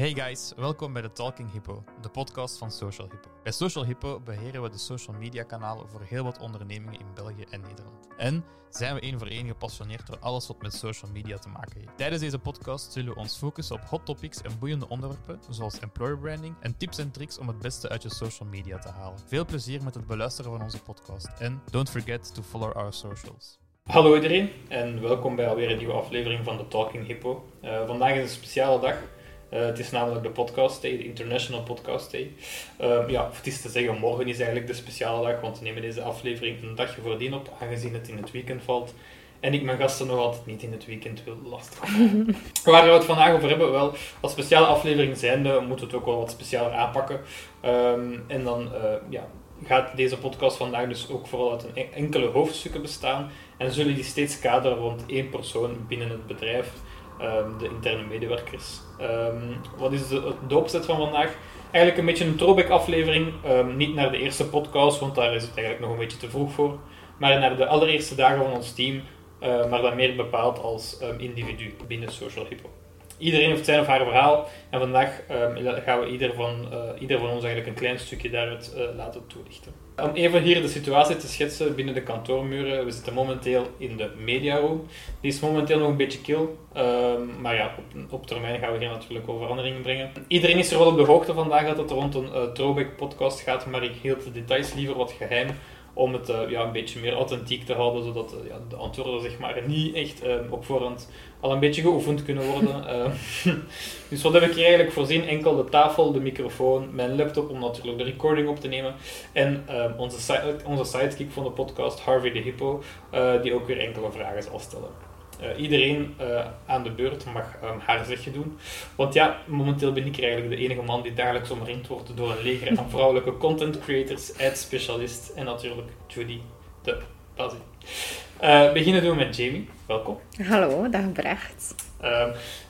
Hey guys, welkom bij de Talking Hippo, de podcast van Social Hippo. Bij Social Hippo beheren we de social media kanalen voor heel wat ondernemingen in België en Nederland. En zijn we één voor één gepassioneerd door alles wat met social media te maken heeft. Tijdens deze podcast zullen we ons focussen op hot topics en boeiende onderwerpen, zoals employer branding en tips en tricks om het beste uit je social media te halen. Veel plezier met het beluisteren van onze podcast en don't forget to follow our socials. Hallo iedereen en welkom bij alweer een nieuwe aflevering van de Talking Hippo. Uh, vandaag is een speciale dag. Uh, het is namelijk de podcast day, de International Podcast Day. Uh, ja, het is te zeggen, morgen is eigenlijk de speciale dag, want we nemen deze aflevering een dagje voordien op, aangezien het in het weekend valt. En ik mijn gasten nog altijd niet in het weekend wil lastigvallen. Waar we het vandaag over hebben, wel, als speciale aflevering zijnde, moeten we het ook wel wat specialer aanpakken. Um, en dan uh, ja, gaat deze podcast vandaag dus ook vooral uit een enkele hoofdstukken bestaan. En zullen die steeds kaderen rond één persoon binnen het bedrijf. Um, de interne medewerkers. Um, wat is de, de opzet van vandaag? Eigenlijk een beetje een throwback aflevering. Um, niet naar de eerste podcast, want daar is het eigenlijk nog een beetje te vroeg voor. Maar naar de allereerste dagen van ons team. Uh, maar dan meer bepaald als individu binnen Social Hippo. Iedereen heeft zijn of haar verhaal. En vandaag gaan we ieder van, uh, ieder van ons eigenlijk een klein stukje daaruit uh, laten toelichten. Om even hier de situatie te schetsen binnen de kantoormuren. We zitten momenteel in de mediaroom. Die is momenteel nog een beetje kil. Um, maar ja, op, op, termijn gaan we hier natuurlijk wel veranderingen brengen. Iedereen is er wel op de hoogte vandaag dat het rond een uh, podcast gaat. Maar ik hield de details liever wat geheim om het uh, ja, een beetje meer authentiek te houden, zodat uh, ja, de antwoorden zeg maar, niet echt uh, op voorhand al een beetje geoefend kunnen worden. dus wat heb ik hier eigenlijk voorzien? Enkel de tafel, de microfoon, mijn laptop om natuurlijk de recording op te nemen en onze, si onze sidekick van de podcast, Harvey de Hippo, die ook weer enkele vragen zal stellen. Uh, iedereen uh, aan de beurt mag um, haar zegje doen. Want ja, momenteel ben ik er eigenlijk de enige man die dagelijks omringd wordt door een leger aan vrouwelijke content creators, ad specialist en natuurlijk Judy de Basie. Uh, beginnen doen we met Jamie. Welkom. Hallo, dag Brecht.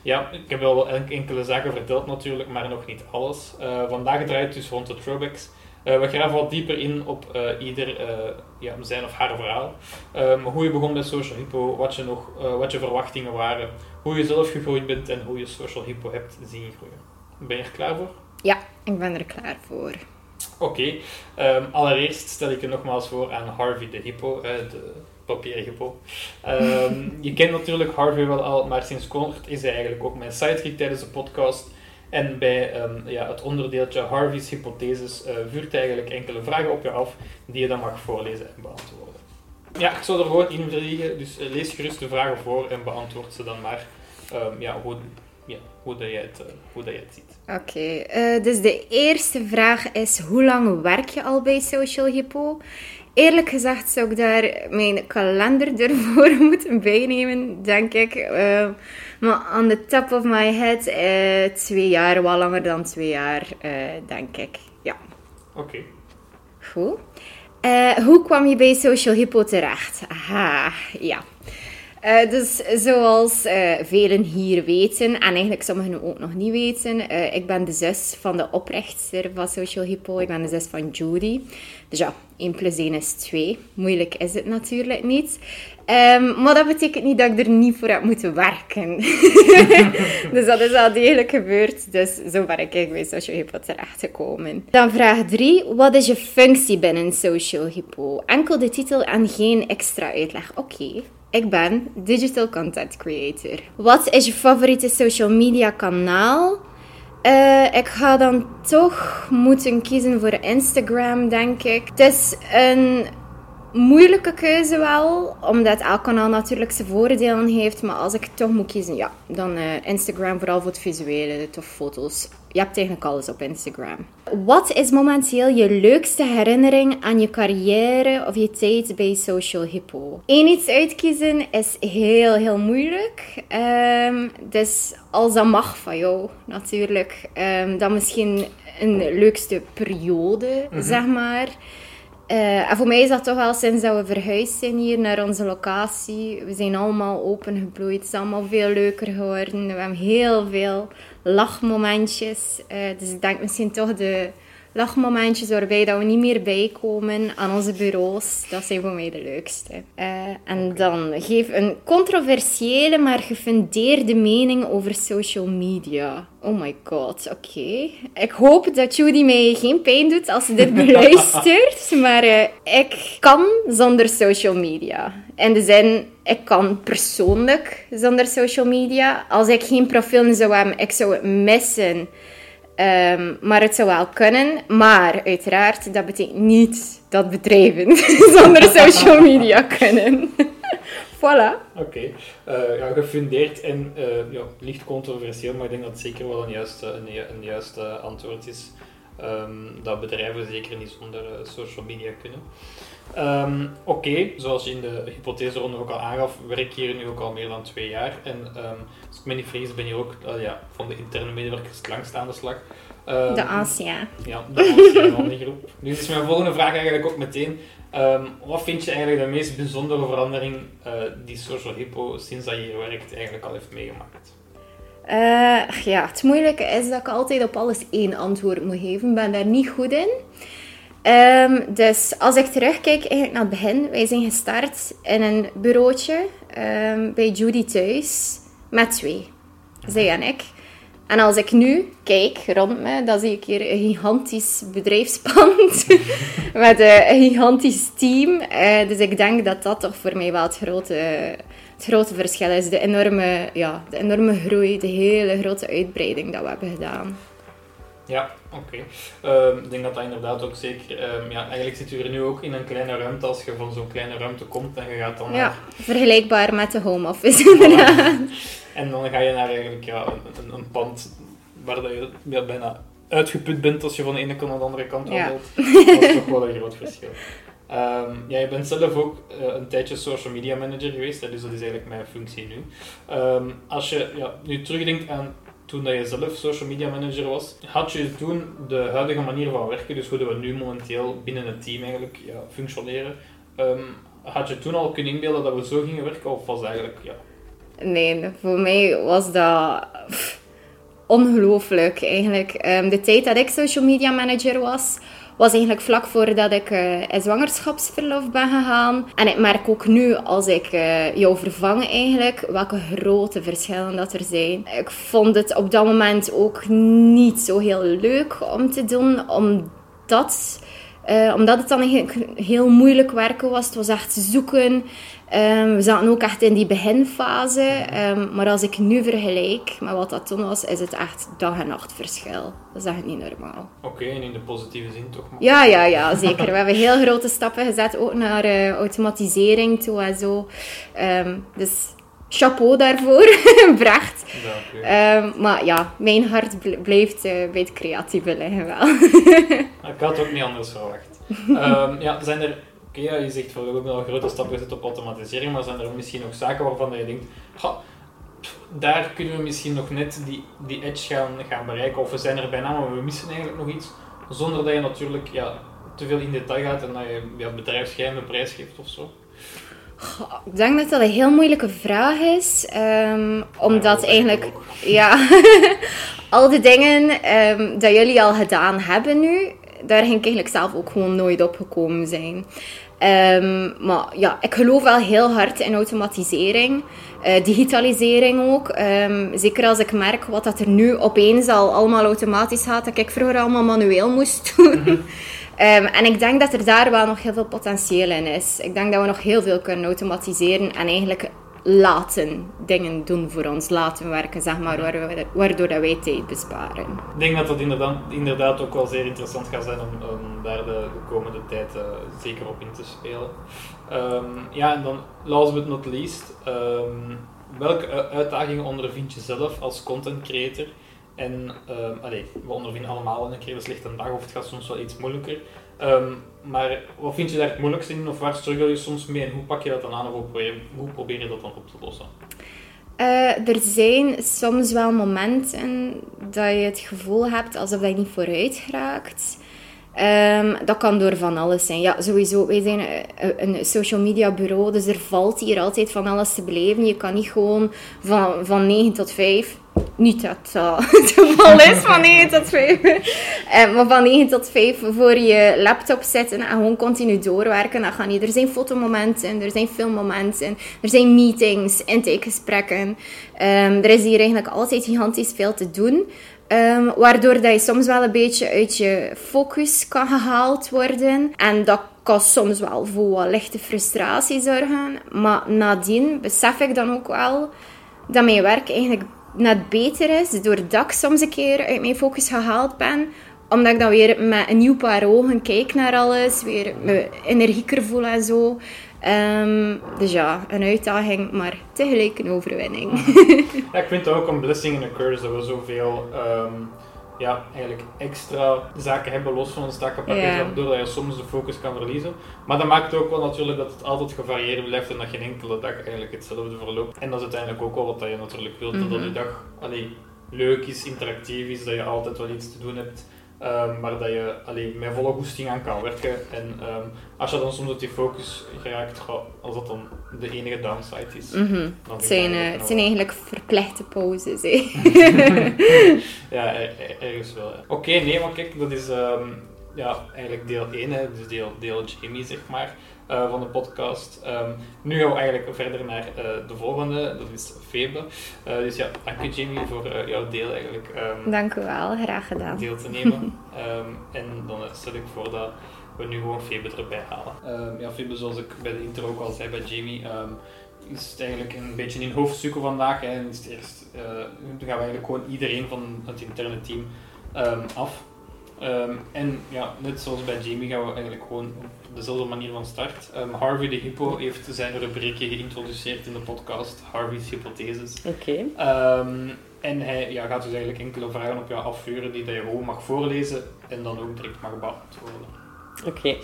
ja, ik heb wel enkele zaken verteld natuurlijk, maar nog niet alles. vandaag draait het dus rond de throwbacks. Uh, we graven wat dieper in op uh, ieder uh, ja, zijn of haar verhaal. Um, hoe je begon bij Social Hippo, wat je, nog, wat je verwachtingen waren, hoe je zelf gegroeid bent en hoe je Social Hippo hebt zien groeien. Ben je er klaar voor? Ja, ik ben er klaar voor. Oké, okay. um, allereerst stel ik je nogmaals voor aan Harvey de Hippo, de papieren hippo. Um, je kent natuurlijk Harvey wel al, maar sinds kort is hij eigenlijk ook mijn sidekick tijdens de podcast. En bij um, ja, het onderdeeltje Harvey's hypotheses uh, vuurt eigenlijk enkele vragen op je af die je dan mag voorlezen en beantwoorden. Ja, ik zal er gewoon in vliegen, dus uh, lees gerust de vragen voor en beantwoord ze dan maar um, ja, hoe, ja, hoe, dat je het, uh, hoe dat je het ziet. Oké, dus de eerste vraag is: hoe lang werk je al bij Social Hippo? Eerlijk gezegd zou ik daar mijn kalender ervoor moeten bijnemen, denk ik. Maar on the top of my head, uh, twee jaar, wel langer dan twee jaar, uh, denk ik. Ja. Oké. Okay. Goed. hoe kwam je bij Social Hippo terecht? Aha, ja. Uh, dus zoals uh, velen hier weten, en eigenlijk sommigen ook nog niet weten, uh, ik ben de zus van de oprichter van Social Hippo. Ik ben de zus van Judy. Dus ja, 1 plus 1 is 2. Moeilijk is het natuurlijk niet. Um, maar dat betekent niet dat ik er niet voor heb moeten werken. dus dat is al degelijk gebeurd. Dus zo ben ik bij Social Hippo terechtgekomen. Dan vraag 3. Wat is je functie binnen Social Hippo? Enkel de titel en geen extra uitleg. Oké. Okay. Ik ben digital content creator. Wat is je favoriete social media kanaal? Uh, ik ga dan toch moeten kiezen voor Instagram, denk ik. Het is een moeilijke keuze wel, omdat elk kanaal natuurlijk zijn voordelen heeft. Maar als ik toch moet kiezen, ja, dan uh, Instagram vooral voor het visuele, de foto's. Je hebt eigenlijk alles op Instagram. Wat is momenteel je leukste herinnering aan je carrière of je tijd bij Social Hippo? Eén iets uitkiezen is heel, heel moeilijk. Um, dus als dat mag van jou, natuurlijk. Um, dan misschien een leukste periode, mm -hmm. zeg maar. Uh, en voor mij is dat toch wel sinds dat we verhuisd zijn hier naar onze locatie. We zijn allemaal opengebloeid. Het is allemaal veel leuker geworden. We hebben heel veel lachmomentjes. Uh, dus ik denk misschien toch de lachmomentjes waarbij dat we niet meer bijkomen aan onze bureaus. Dat zijn voor mij de leukste. Eh, en dan geef een controversiële, maar gefundeerde mening over social media. Oh my god, oké. Ik hoop dat Judy mij geen pijn doet als ze dit beluistert. maar uh, ik kan zonder social media. In de zin, ik kan persoonlijk zonder social media. Als ik geen profiel zou hebben, ik zou het missen. Um, maar het zou wel kunnen. Maar uiteraard, dat betekent niet dat bedrijven zonder social media kunnen. voilà. Oké. Ja, gefundeerd en uh, ja, licht controversieel, maar ik denk dat het zeker wel een juiste, een, juiste antwoord is. Um, dat bedrijven zeker niet zonder uh, social media kunnen. Um, Oké, okay. zoals je in de hypotheseronde ook al aangaf, werk hier nu ook al meer dan twee jaar. En um, als ik me niet vergis, ben je ook uh, ja, van de interne medewerkers het langst aan de slag. Um, de ASIA. Ja, de ASIA groep. Nu is mijn volgende vraag eigenlijk ook meteen. wat vind je eigenlijk de meest bijzondere verandering uh, die Social Hippo sinds dat je hier werkt eigenlijk al heeft meegemaakt? Uh, ja, het moeilijke is dat ik altijd op alles één antwoord moet geven. Ik ben daar niet goed in. Um, dus als ik terugkijk eigenlijk naar het begin, wij zijn gestart in een bureautje um, bij Judy thuis met twee, zij en ik. En als ik nu kijk rond me, dan zie ik hier een gigantisch bedrijfspand met een gigantisch team. Uh, dus ik denk dat dat toch voor mij wel het grote, het grote verschil is. De enorme, ja, de enorme groei, de hele grote uitbreiding dat we hebben gedaan. Ja, oké. Ehm, ik denk dat dat inderdaad ook zeker... Um, ja, eigenlijk zit u er nu ook in een kleine ruimte als je van zo'n kleine ruimte komt en je gaat dan Ja, naar... vergelijkbaar met de home office inderdaad. En dan ga je naar eigenlijk ja, een, een pand waar dat je ja, bijna uitgeput bent als je van de ene kant naar de andere kant wandelt. Ja. Dat is toch wel een groot verschil. Um, ja, je bent zelf ook uh, een tijdje social media manager geweest, hè, dus dat is eigenlijk mijn functie nu. Um, als je ja, nu terugdenkt aan toen dat je zelf social media manager was, had je toen de huidige manier van werken, dus hoe we nu momenteel binnen het team eigenlijk ja, functioneren, um, had je toen al kunnen inbeelden dat we zo gingen werken, of was eigenlijk, ja... Nee, voor mij was dat ongelooflijk eigenlijk. Um, de tijd dat ik social media manager was, was eigenlijk vlak voordat ik uh, in zwangerschapsverlof ben gegaan. En ik merk ook nu, als ik uh, jou vervang eigenlijk, welke grote verschillen dat er zijn. Ik vond het op dat moment ook niet zo heel leuk om te doen, omdat... Uh, omdat het dan eigenlijk heel moeilijk werken was. Het was echt zoeken. Um, we zaten ook echt in die beginfase. Um, maar als ik nu vergelijk met wat dat toen was, is het echt dag en nacht verschil. Dat is echt niet normaal. Oké, okay, en in de positieve zin toch? Maar... Ja, ja, ja, zeker. We hebben heel grote stappen gezet, ook naar uh, automatisering toe en zo. Um, dus chapeau daarvoor, Bracht. Um, maar ja, mijn hart blijft uh, bij het creatieve liggen wel. ik had het ook niet anders verwacht. Um, ja, zijn er Oké, okay, ja, je zegt we hebben al grote stappen gezet op automatisering, maar zijn er misschien ook zaken waarvan je denkt, daar kunnen we misschien nog net die, die edge gaan, gaan bereiken, of we zijn er bijna, maar we missen eigenlijk nog iets, zonder dat je natuurlijk ja, te veel in detail gaat en dat je ja, bedrijfsgeheimen prijs geeft of zo? Ik denk dat dat een heel moeilijke vraag is, um, omdat ja, eigenlijk, ja, al de dingen um, dat jullie al gedaan hebben nu, daar ging ik eigenlijk zelf ook gewoon nooit op gekomen zijn. Um, maar ja, ik geloof wel heel hard in automatisering. Uh, digitalisering ook. Um, zeker als ik merk wat dat er nu opeens al allemaal automatisch gaat, dat ik vroeger allemaal manueel moest doen. Mm um, en ik denk dat er daar wel nog heel veel potentieel in is. Ik denk dat we nog heel veel kunnen automatiseren en eigenlijk laten dingen doen voor ons, laten werken, zeg maar, waardoor, dat wij tijd besparen. Ik denk dat dat inderdaad, inderdaad ook wel zeer interessant gaat zijn om, daar de, de, komende tijd uh, zeker op in te spelen. Um, ja, en dan, last but not least, um, welke uitdagingen ondervind je zelf als content creator? En allee, we ondervinden allemaal een keer een slechte dag of het gaat soms wel iets moeilijker. Um, maar wat vind je daar het moeilijkste in of waar struggle je soms mee en hoe pak je dat dan aan of hoe probeer, hoe je dat dan op te lossen? Uh, er zijn soms wel momenten dat je het gevoel hebt alsof je niet vooruit geraakt. Um, dat kan door van alles zijn. Ja, sowieso, wij zijn een social media bureau, dus er valt hier altijd van alles te beleven. Je kan niet gewoon van, van 9 tot 5 niet dat dat het geval is van 9 tot 5. Eh, maar van 9 tot 5 voor je laptop zitten en gewoon continu doorwerken. Dan ga je, er zijn fotomomenten, er zijn filmmomenten, er zijn meetings, intakegesprekken. Um, er is hier eigenlijk altijd gigantisch veel te doen. Um, waardoor dat je soms wel een beetje uit je focus kan gehaald worden. En dat kan soms wel voor wat lichte frustratie zorgen. Maar nadien besef ik dan ook wel dat mijn werk eigenlijk net beter is. Doordat ik soms een keer uit mijn focus gehaald ben. Omdat ik dan weer met een nieuw paar ogen kijk naar alles. Weer energieker voel en zo. Um, dus ja, een uitdaging, maar tegelijk een overwinning. ja, ik vind het ook een blessing in a curse dat we zoveel um, ja, eigenlijk extra zaken hebben los van ons takkenpakket, yeah. waardoor je soms de focus kan verliezen. Maar dat maakt ook wel natuurlijk dat het altijd gevarieerd blijft en dat geen enkele dag eigenlijk hetzelfde verloopt. En dat is uiteindelijk ook wel wat je natuurlijk wilt, mm -hmm. dat je mhm. dag allee, leuk is, interactief is, dat je altijd wel iets te doen hebt. Um, maar dat je alleen met volle goesting aan kan werken. En um, als je dan soms op die focus geraakt, als dat dan de enige downside is. Mm -hmm. het, zijn, uh, het zijn eigenlijk verplichte pauzes. ja, ergens wel. Oké, okay, nee, maar kijk, dat is um, ja, eigenlijk deel 1, hè, dus deel, deel Jamie, zeg maar. Uh, van de podcast. Um, nu gaan we eigenlijk verder naar uh, de volgende, dat is Febe. Uh, dus ja, dank je Jamie voor jouw deel eigenlijk. Um, dank u wel, graag gedaan. Deel te nemen. um, en dan stel ik voor dat we nu gewoon Febe erbij halen. ja, Febe, zoals ik bij de intro ook al zei bij Jamie, is het eigenlijk een beetje in hoofdstukken vandaag. Hè. Is het eerst, gaan we eigenlijk gewoon iedereen van het interne team af. Um, en ja, net zoals bij Jamie gaan we eigenlijk gewoon dezelfde manier van start. Um, Harvey de Hippo heeft zijn rubriekje geïntroduceerd in de podcast, Harvey's Hypotheses. Oké. Okay. Um, en hij ja, gaat dus eigenlijk enkele vragen op jou afvuren die dat je gewoon mag voorlezen en dan ook direct mag beantwoorden. Oké.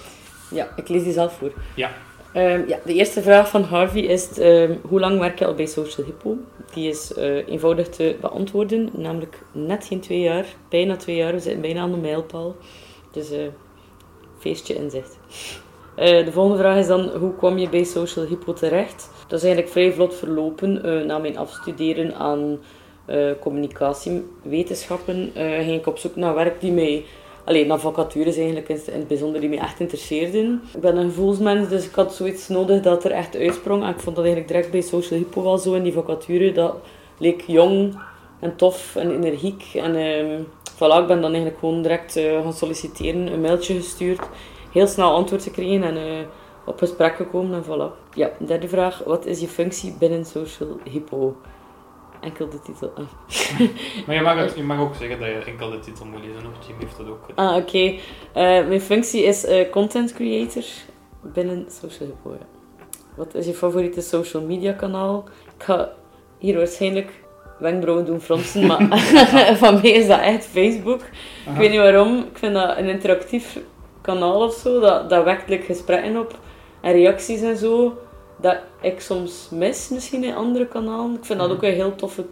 Ja, ik lees die zelf voor. Ja. Um, ja, de eerste vraag van Harvey is: um, hoe lang werk je al bij Social Hippo? Die is uh, eenvoudig te beantwoorden, namelijk net geen twee jaar, bijna twee jaar. We zitten bijna aan de mijlpaal. Dus uh, feestje in. Uh, de volgende vraag is dan: hoe kwam je bij Social Hippo terecht? Dat is eigenlijk vrij vlot verlopen. na mijn afstuderen aan communicatiewetenschappen ging ik op zoek naar werk die mij alleen naar vacatures eigenlijk in het bijzonder die me echt interesseerden. Ik ben een gevoelsmens, dus ik had zoiets nodig dat er echt uitsprong. En ik vond dat eigenlijk direct bij Social Hippo wel zo in die vacature. Dat leek jong en tof en energiek. En uh, voilà, ik ben dan eigenlijk gewoon direct uh, gaan solliciteren, een mailtje gestuurd. Heel snel antwoord gekregen en uh, op gesprek gekomen en voilà. Ja, derde vraag. Wat is je functie binnen Social Hippo? enkel de titel. maar je mag, je mag ook zeggen dat je enkel de titel moet lezen, of Jim heeft dat ook gedaan. Ah, oké. Eh, mijn functie is content creator binnen Social Hippo. Wat is je favoriete social media kanaal? Ik ga hier waarschijnlijk wenkbrauwen doen fronsen, maar van mij is dat echt Facebook. Ik weet niet waarom. Ik vind dat een interactief kanaal of zo. Dat, dat wekt gesprekken op en reacties en zo dat ik soms mis misschien in andere kanalen. Ik vind dat ook een heel toffe,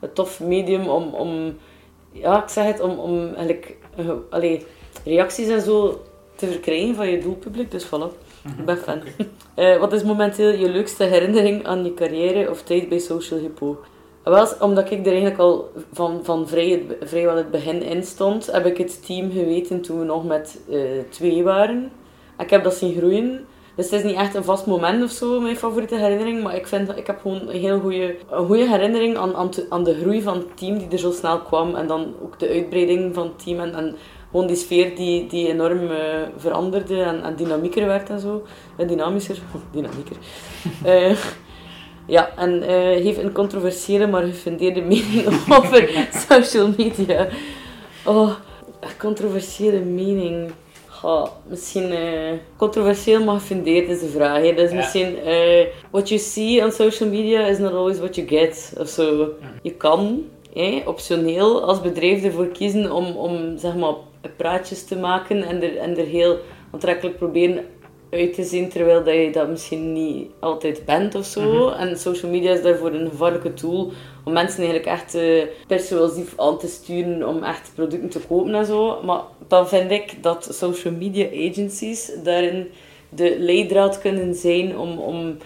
een tof medium om, om ja, ik zeg het, om, om eigenlijk, uh, allee, reacties en zo te verkrijgen van je doelpubliek. Dus voilà, ik ben fan. uh, wat is momenteel je leukste herinnering aan je carrière of tijd bij Social Hippo? Wel, omdat ik er eigenlijk al van, van vrij, vrijwel het begin in stond, heb ik het team geweten toen we nog met uh, twee waren. Ik heb dat zien groeien. Dus het is niet echt een vast moment of zo, mijn favoriete herinnering. Maar ik vind ik heb gewoon een heel goede, goede herinnering aan, aan, de groei van het team die er zo snel kwam. En dan ook de uitbreiding van het team. En, en gewoon die sfeer die, die enorm uh, veranderde en, en dynamieker werd en zo. En dynamischer. dynamieker. uh, ja, en uh, heeft een controversiële maar gefundeerde mening over social media. Oh, controversiële mening. Goh, misschien uh, controversieel maar gefundeerd is de vraag. Hè. Dus misschien, uh, what you see on social media is not always what you get. Of zo. Je kan hè, optioneel als bedrijf ervoor kiezen om, om zeg maar, praatjes te maken en er, en er heel aantrekkelijk proberen uit te zien, terwijl dat je dat misschien niet altijd bent of zo. Mhm. En social media is daarvoor een gevaarlijke tool om mensen eigenlijk echt uh, persuasief aan te sturen om echt producten te kopen en zo. Maar dan vind ik dat social media agencies daarin de leidraad kunnen zijn om, om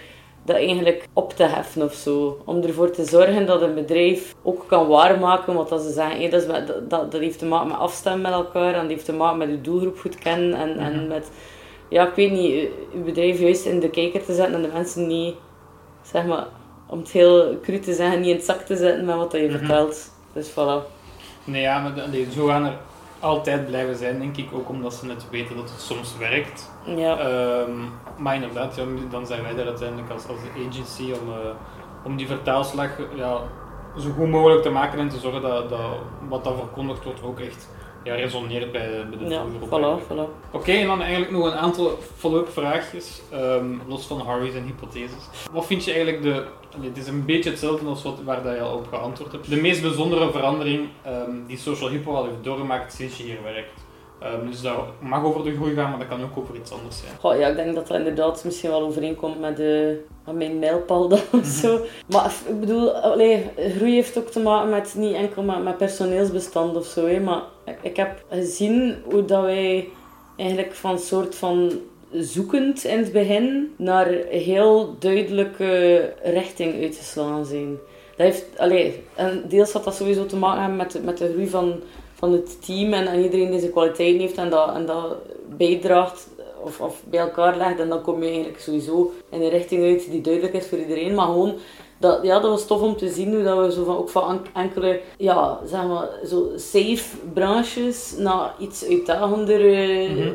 dat eigenlijk op te heffen of zo. Om ervoor te zorgen dat een bedrijf ook kan waarmaken wat dat ze zeggen. Hey, dat, is dat, dat, dat heeft te maken met afstemmen met elkaar en dat heeft te maken met je doelgroep goed kennen en, en met, ja, ik weet niet, je je bedrijf juist in de kijker te zetten en de mensen niet, zeg maar, om het heel cru te zeggen, niet in het zak te zetten met wat je vertelt. Dus voilà. Nee, ja, maar nee, zo gaan er altijd blijven zijn, denk ik. Ook omdat ze net weten dat het soms werkt. Ja. Ehm, maar inderdaad, ja, dan zijn wij er uiteindelijk als, als agency om, eh, om die vertaalslag ja, zo goed mogelijk te maken en te zorgen dat, dat wat dat verkondigd wordt ook echt ja, resoneert bij, bij de Ja, doelgroep. voilà. Oké, en dan eigenlijk nog een aantal follow-up vraagjes, ehm, los van Harvey's en hypotheses. Wat vind je eigenlijk de, het is een beetje hetzelfde als wat, waar dat je al op geantwoord hebt, de meest bijzondere verandering ehm, die Social Hippo al heeft doorgemaakt sinds je hier werkt? Ehm, dus dat mag over de groei gaan, maar dat kan ook over iets anders zijn. Goh, ja, ik denk dat dat inderdaad misschien wel overeenkomt met, de, met mijn mijlpaal dan of zo. Maar ik bedoel, allee, groei heeft ook te maken met niet enkel met, met personeelsbestand of zo. Hè, maar ik, heb gezien hoe dat wij eigenlijk van soort van zoekend in het begin naar heel duidelijke richting uitgeslagen zijn. Dat heeft, allee, en deels had dat sowieso te maken met, met de groei van, van het team en, en iedereen die zijn kwaliteiten heeft en dat, en dat bijdraagt of, of bij elkaar legt. En dan kom je eigenlijk sowieso in een richting uit die duidelijk is voor iedereen. Maar gewoon, dat, ja, dat was tof om te zien hoe dat we zo van, ook van en- enkele, ja, zeg maar, zo safe branches naar iets uitdagendere Mhm.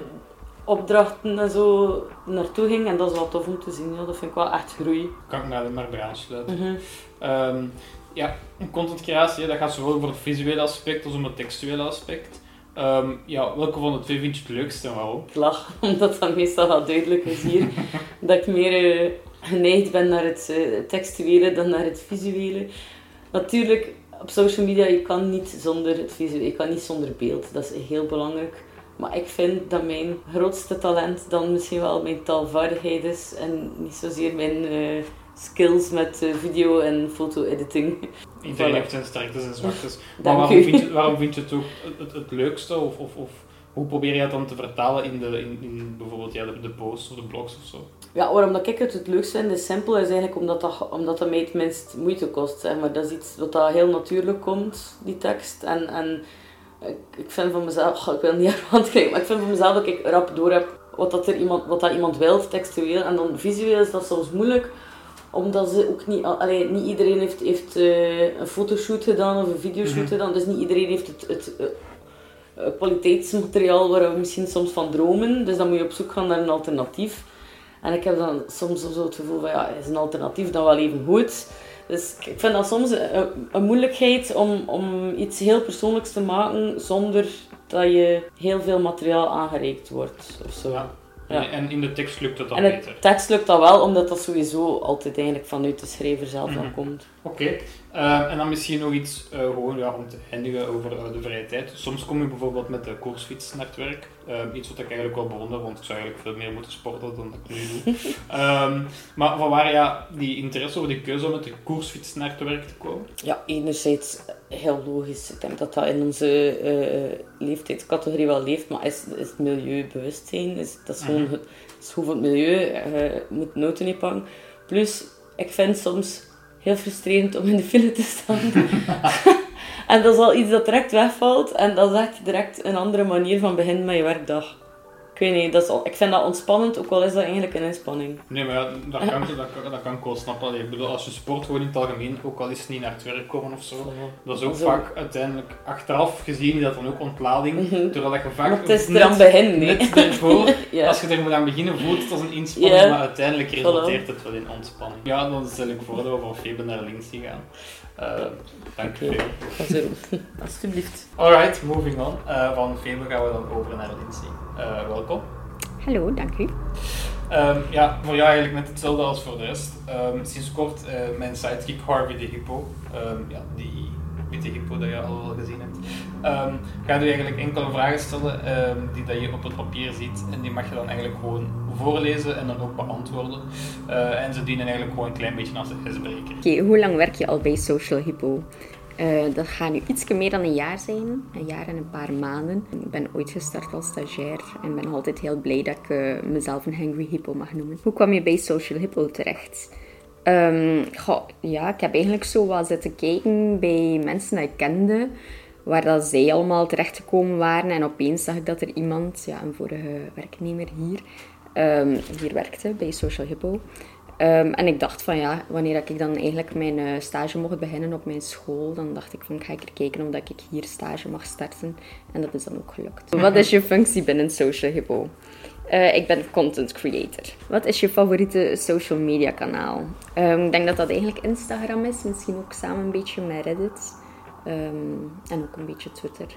opdrachten en zo naartoe ging. En dat is wel tof om te zien. Ja, dat vind ik wel echt groei. Kan ik mij alleen maar bij aansluiten. Mhm. Ehm, ja, contentcreatie, dat gaat zowel over het visuele aspect als om het textuele aspect. Ehm, ja, welke van de twee vind je het leukste en waarom? Ik lach, omdat dat meestal wel duidelijk is hier. dat ik meer eh, geneigd ben naar het eh, textuele dan naar het visuele. Natuurlijk, op social media, je kan niet zonder het visuele, je kan niet zonder beeld. Dat is heel belangrijk. Maar ik vind dat mijn grootste talent dan misschien wel mijn taalvaardigheid is en niet zozeer mijn eh, skills met eh, video en foto-editing. Iedereen Voilà. heeft zijn sterktes en zwaktes. Maar waarom vind, je, waarom vind je het ook het, leukste? Of, of, of hoe probeer je het dan te vertalen in, de, in, in bijvoorbeeld ja, de, de posts of de blogs of zo? Ja, waarom dat ik het het leukst vind, is simpel, is eigenlijk omdat dat, omdat dat mij het minst moeite kost. Zeg maar. Dat is iets wat dat heel natuurlijk komt, die tekst. En, en ik, vind van mezelf, ik wil niet klinken, maar ik vind van mezelf dat ik rap door heb wat, dat er iemand, wat dat iemand wil, textueel. En dan visueel is dat soms moeilijk, omdat ze ook niet, allee, niet iedereen heeft, heeft eh, een fotoshoot gedaan of een videoshoot Mhm. gedaan. Dus niet iedereen heeft het, het eh, eh, kwaliteitsmateriaal waar we misschien soms van dromen. Dus dan moet je op zoek gaan naar een alternatief. En ik heb dan soms zo het gevoel van, ja, is een alternatief dan wel even goed? Dus ik vind dat soms een, een moeilijkheid om, om iets heel persoonlijks te maken zonder dat je heel veel materiaal aangereikt wordt. Of zo. Ja. Ja. En, in de tekst lukt het dan beter. het tekst lukt dat wel, omdat dat sowieso altijd eigenlijk vanuit de schrijver zelf dan Mhm. komt. Oké, Eh, en dan misschien nog iets eh, gewoon ja, om te eindigen over eh, de vrije tijd. Soms kom je bijvoorbeeld met de koersfiets naar het werk. Eh, iets wat ik eigenlijk wel bewonder, want ik zou eigenlijk veel meer moeten sporten dan dat ik nu doe. Ehm, maar van waar ja, die interesse of die keuze om met de koersfiets naar het werk te komen? Ja, enerzijds heel logisch. Ik denk dat dat in onze eh, leeftijdscategorie wel leeft, maar is, is het milieubewustzijn. Is, dat is gewoon Mhm. het, het is goed voor het milieu. Je moet noten niet pakken. Plus, ik vind soms heel frustrerend om in de file te staan. en dat is al iets dat direct wegvalt. En dat is echt direct een andere manier van beginnen met je werkdag. Ik weet niet, dat is ik vind dat ontspannend, ook al is dat eigenlijk een inspanning. Nee, maar ja, dat kan, dat, kan, dat kan ik wel snappen. Allee, Ik bedoel, als je sport gewoon in het algemeen, ook al is het niet naar het werk komen of zo, dat is ook Zo. vaak uiteindelijk achteraf gezien, is dat dan ook ontlading. Mhm. Terwijl dat je vaak Maar het is net- eraan beginnen, nee. net ervoor Ja. Als je er moet aan beginnen, voelt het als een inspanning, Ja. maar uiteindelijk resulteert het wel in ontspanning. Ja, dan stel ik voor dat we van Febe naar links gaan. Eh dank je veel. Alsjeblieft. Alright, moving on. Eh, van Febe gaan we dan over naar Lindsay. Eh, welkom. Hallo, dank u. Ehm, ja, voor jou eigenlijk net hetzelfde als voor de rest. Ehm, sinds kort eh, mijn sidekick Harvey de Hippo, ehm, ja, die witte hippo dat je al wel gezien hebt, ehm gaat u eigenlijk enkele vragen stellen ehm, die dat je op het papier ziet en die mag je dan eigenlijk gewoon voorlezen en dan ook beantwoorden. Eh, en ze dienen eigenlijk gewoon een klein beetje als ijsbreker. Oké, hoe lang werk je al bij Social Hippo? Eh, dat gaat nu iets meer dan een jaar zijn. Een jaar en een paar maanden. Ik ben ooit gestart als stagiair en ben altijd heel blij dat ik eh, mezelf een Hungry Hippo mag noemen. Hoe kwam je bij Social Hippo terecht? Ehm, ja, ik heb eigenlijk zo wat zitten kijken bij mensen die ik kende, waar dat zij allemaal terechtgekomen waren. En opeens zag ik dat er iemand, ja, een vorige werknemer hier, ehm, hier werkte bij Social Hippo. Ehm, en ik dacht van ja, wanneer ik dan eigenlijk mijn eh, stage mocht beginnen op mijn school, dan dacht ik van ga ik er kijken of ik hier stage mag starten. En dat is dan ook gelukt. Wat is je functie binnen Social Hippo? Eh, ik ben content creator. Wat is je favoriete social media kanaal? Ehm, ik denk dat dat eigenlijk Instagram is, misschien ook samen een beetje met Reddit. Ehm, en ook een beetje Twitter.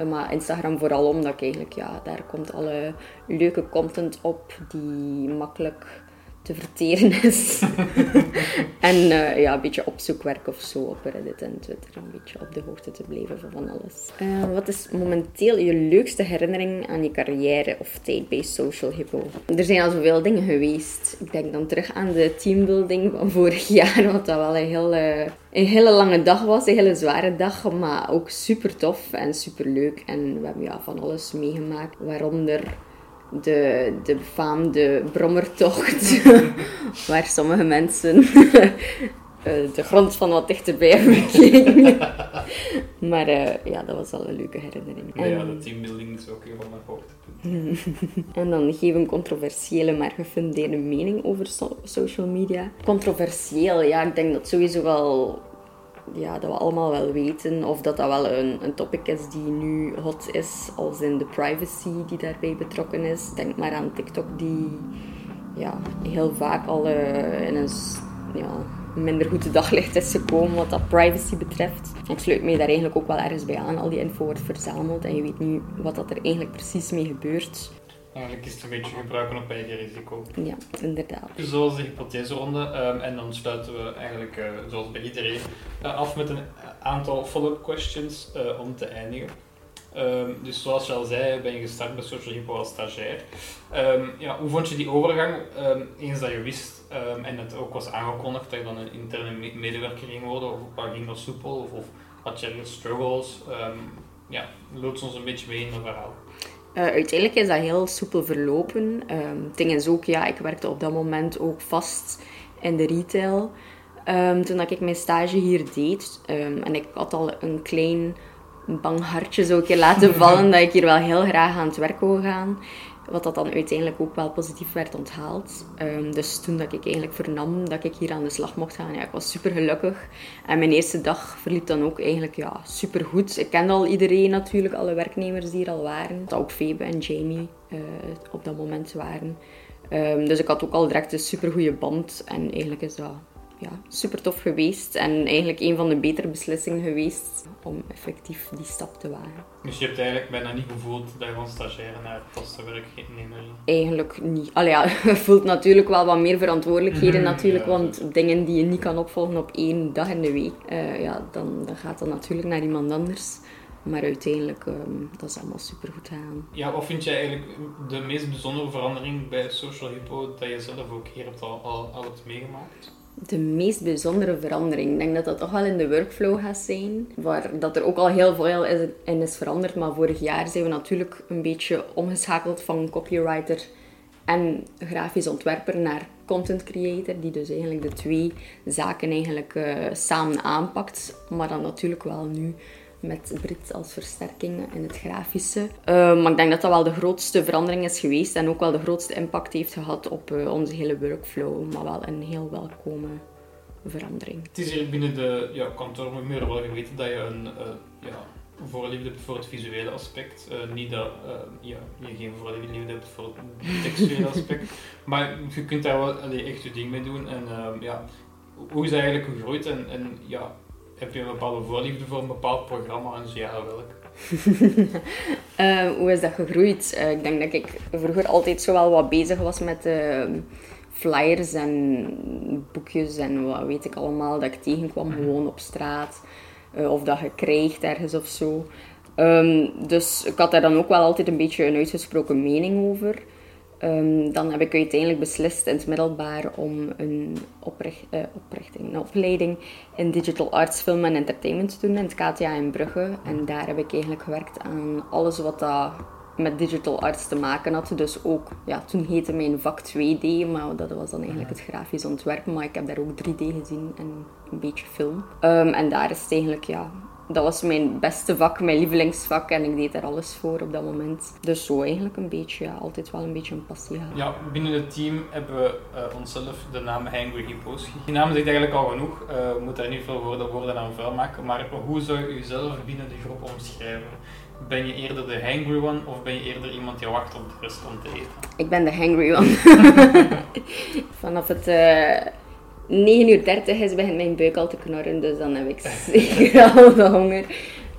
Uh, maar Instagram vooral omdat ik eigenlijk, ja, daar komt alle leuke content op die makkelijk te verteren is. en uh, ja, een beetje opzoekwerk of zo op Reddit en Twitter. Een beetje op de hoogte te blijven van van alles. Uh, wat is momenteel je leukste herinnering aan je carrière of tijd bij Social Hippo? Er zijn al zoveel dingen geweest. Ik denk dan terug aan de teambuilding van vorig jaar, wat dat wel een hele, een hele lange dag was. Een hele zware dag, maar ook super tof en super leuk. En we hebben ja, van alles meegemaakt, waaronder de, de befaamde brommertocht, waar sommige mensen eh, de grond van wat dichterbij hebben gekeken. maar uh, ja, dat was al een leuke herinnering. Ja, en... de teambuilding is ook heel van mijn hoogtepunt. en dan geef een controversiële, maar gefundeerde mening over so social media. Controversieel, ja, ik denk dat sowieso wel ja, dat we allemaal wel weten. Of dat dat wel een, een topic is die nu hot is, als in de privacy die daarbij betrokken is. Denk maar aan TikTok, die ja, heel vaak al uh, in een ja, minder goed daglicht is gekomen wat dat privacy betreft. Ik sluit mij daar eigenlijk ook wel ergens bij aan. Al die info wordt verzameld en je weet nu wat dat er eigenlijk precies mee gebeurt. Eigenlijk is het een beetje gebruiken op eigen risico. Ja, inderdaad. Zoals de hypotheseronde. Um, en dan sluiten we eigenlijk, uh, zoals bij iedereen, uh, af met een aantal follow-up questions uh, om te eindigen. Um, dus zoals je al zei, ben je gestart bij Social Hippo als stagiair. Um, ja, hoe vond je die overgang, eens dat je wist en het ook was aangekondigd dat je dan een interne medewerker ging worden? Of ging dat soepel? Of, of had je struggles? ja, loods ons een beetje mee in het verhaal. Uh, uiteindelijk is dat heel soepel verlopen. Um, het ding is ook, ja, ik werkte op dat moment ook vast in de retail. Um, toen dat ik mijn stage hier deed, um, en ik had al een klein bang hartje zo een keer laten vallen dat ik hier wel heel graag aan het werk wou gaan. Wat dat dan uiteindelijk ook wel positief werd onthaald. Um, dus toen dat ik eigenlijk vernam dat ik hier aan de slag mocht gaan, ja, ik was super gelukkig. En mijn eerste dag verliep dan ook eigenlijk ja, super goed. Ik kende al iedereen natuurlijk, alle werknemers die er al waren. Dat ook Febe en Jamie uh, op dat moment waren. Um, dus ik had ook al direct een super goede band. En eigenlijk is dat ja, super tof geweest. En eigenlijk een van de betere beslissingen geweest om effectief die stap te wagen. Dus je hebt eigenlijk bijna niet gevoeld dat je van stagiaire naar vaste werknemer ging? Eigenlijk niet. Allee, ja, je voelt natuurlijk wel wat meer verantwoordelijkheden mm natuurlijk. want dingen die je niet kan opvolgen op één dag in de week, uh, ja, dan, dan gaat dat natuurlijk naar iemand anders. Maar uiteindelijk, um, dat is allemaal super goed gegaan. Ja, wat vind jij eigenlijk de meest bijzondere verandering bij Social Hippo dat je zelf ook hier hebt al, al, al hebt meegemaakt? De meest bijzondere verandering. Ik denk dat dat toch wel in de workflow gaat zijn. Waar dat er ook al heel veel in is veranderd. Maar vorig jaar zijn we natuurlijk een beetje omgeschakeld van copywriter en grafisch ontwerper naar content creator. Die dus eigenlijk de twee zaken eigenlijk uh, samen aanpakt. Maar dan natuurlijk wel nu met Brit als versterking in het grafische. Uh, maar ik denk dat dat wel de grootste verandering is geweest en ook wel de grootste impact heeft gehad op uh, onze hele workflow. Maar wel een heel welkome verandering. Het is hier binnen de ja, kantoormuren wel geweten dat je een uh, ja, voorliefde hebt voor het visuele aspect. niet dat ja, je geen voorliefde hebt voor het textuele aspect. maar je kunt daar wel allee, echt je ding mee doen. En ja, hoe is dat eigenlijk gegroeid? En, en ja, heb je een bepaalde voorliefde voor een bepaald programma en zo ja, welk? uh, hoe is dat gegroeid? Uh, ik denk dat ik vroeger altijd zo wel wat bezig was met uh, flyers en boekjes en wat weet ik allemaal dat ik tegenkwam mhm. gewoon op straat. of dat je krijgt ergens of zo. Um, dus ik had daar dan ook wel altijd een beetje een uitgesproken mening over. Um, dan heb ik uiteindelijk beslist in het middelbaar om een opricht, uh, oprichting, een opleiding in digital arts, film en entertainment te doen in het KTA in Brugge. En daar heb ik eigenlijk gewerkt aan alles wat dat met digital arts te maken had. Dus ook, ja, toen heette mijn vak 2D, maar dat was dan eigenlijk het grafisch ontwerpen. Maar ik heb daar ook 3D gezien en een beetje film. Ehm, en daar is het eigenlijk, ja, dat was mijn beste vak, mijn lievelingsvak en ik deed daar alles voor op dat moment. Dus zo eigenlijk een beetje, ja, altijd wel een beetje een passie gehad. Ja, binnen het team hebben we uh, onszelf de naam Hangry Hippos. Die naam zegt eigenlijk al genoeg, uh, we moeten daar niet veel woorden, woorden aan vuil maken, maar hoe zou je jezelf binnen de groep omschrijven? Ben je eerder de hangry one of ben je eerder iemand die wacht op de rest om te eten? Ik ben de hangry one. Vanaf het uh, 9 uur 30 is begint mijn buik al te knorren, dus dan heb ik zeker al de honger.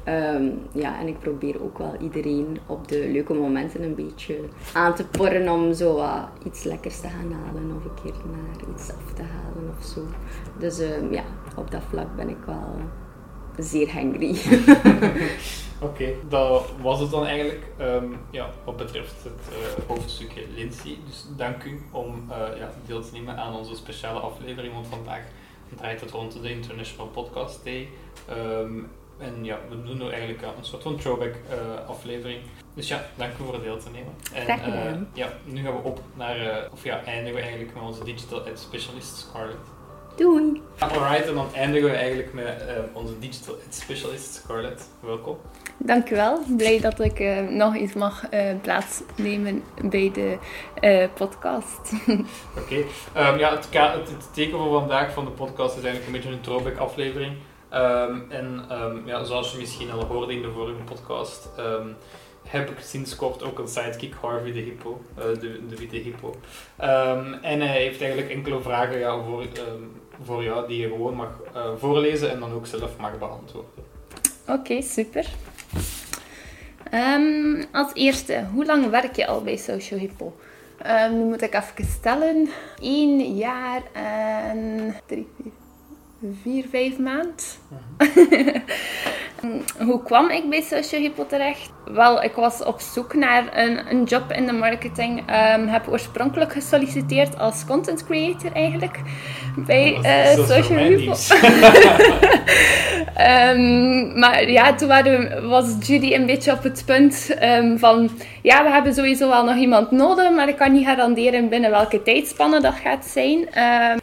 Um, ja, en ik probeer ook wel iedereen op de leuke momenten een beetje aan te porren om zo iets lekkers te gaan halen of een keer naar iets af te halen of zo. Dus um, ja, op dat vlak ben ik wel zeer hangry. Oké, okay, dat was het dan eigenlijk um, ja, wat betreft het uh, hoofdstukje Lindsay. Dus dank u om uh, ja, deel te nemen aan onze speciale aflevering, want vandaag draait het rond de International Podcast Day. Um, en ja, we doen nu eigenlijk uh, een soort van throwback aflevering. Dus ja, dank u voor het deel te nemen. En ja, nu gaan we op naar, of ja, eindigen we eigenlijk met onze digital ad specialist Scarlett. Doei! Alright, en dan eindigen we eigenlijk met uh, onze digital specialist Scarlett. Welkom. Dankjewel. Blij dat ik uh, nog eens mag uh, plaatsnemen bij de podcast. Oké. Okay. Um, ja, het, het, het, teken van vandaag van de podcast is eigenlijk een beetje een throwback aflevering. Um, en um, ja, zoals je misschien al hoorde in de vorige podcast, heb ik sinds kort ook een sidekick, Harvey de Hippo, de, de witte hippo. en hij heeft eigenlijk enkele vragen ja, voor, voor jou die je gewoon mag voorlezen en dan ook zelf mag beantwoorden. Oké, super. Um, als eerste, hoe lang werk je al bij Social Hippo? Um, nu moet ik even stellen. 1 jaar en 3, 4, 5 maand. Hoe kwam ik bij Social Hippo terecht? Wel, ik was op zoek naar een, een job in de marketing. Um, heb oorspronkelijk gesolliciteerd als content creator eigenlijk bij uh, Social Hippo. um, maar ja, toen waren, was Judy een beetje op het punt um, van ja, we hebben sowieso wel nog iemand nodig, maar ik kan niet garanderen binnen welke tijdspanne dat gaat zijn.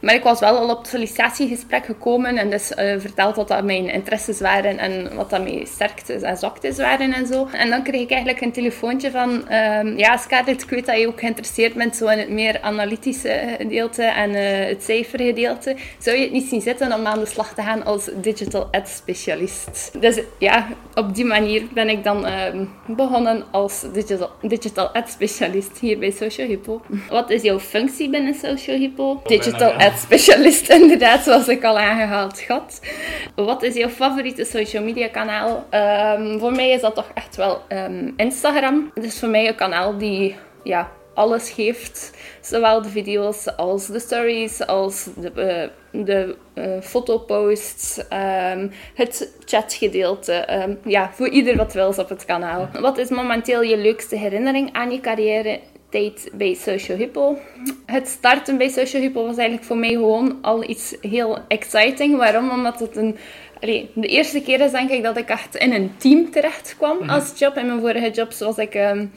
maar ik was wel al op het sollicitatiegesprek gekomen en dus uh, verteld dat mijn interesses waren en wat dat mijn sterktes en zwaktes waren en zo. En dan kreeg ik eigenlijk een telefoontje van, um, ja Scarlett, ik weet dat je ook geïnteresseerd bent zo in het meer analytische gedeelte en uh, het cijfergedeelte. Zou je het niet zien zitten om aan de slag te gaan als digital ad specialist? Dus ja, op die manier ben ik dan um, begonnen als digital, digital ad specialist hier bij Social Hippo. Wat is jouw functie binnen Social Hippo? Digital ad specialist, inderdaad, zoals ik al aangehaald had. Wat is jouw favoriete social media kanaal? Um, voor mij is dat toch echt wel um, Instagram. Het is voor mij een kanaal die ja, alles geeft. Zowel de video's als de stories, als de, uh, de uh, fotoposts, um, het chatgedeelte. Ja, voor ieder wat wil op het kanaal. Wat is momenteel je leukste herinnering aan je carrière? Tijd bij Social Hippo. Het starten bij Social Hippo was eigenlijk voor mij gewoon al iets heel exciting. Waarom? Omdat het een Allee, de eerste keer is denk ik dat ik echt in een team terecht kwam mm als job. In mijn vorige jobs was ik... Um,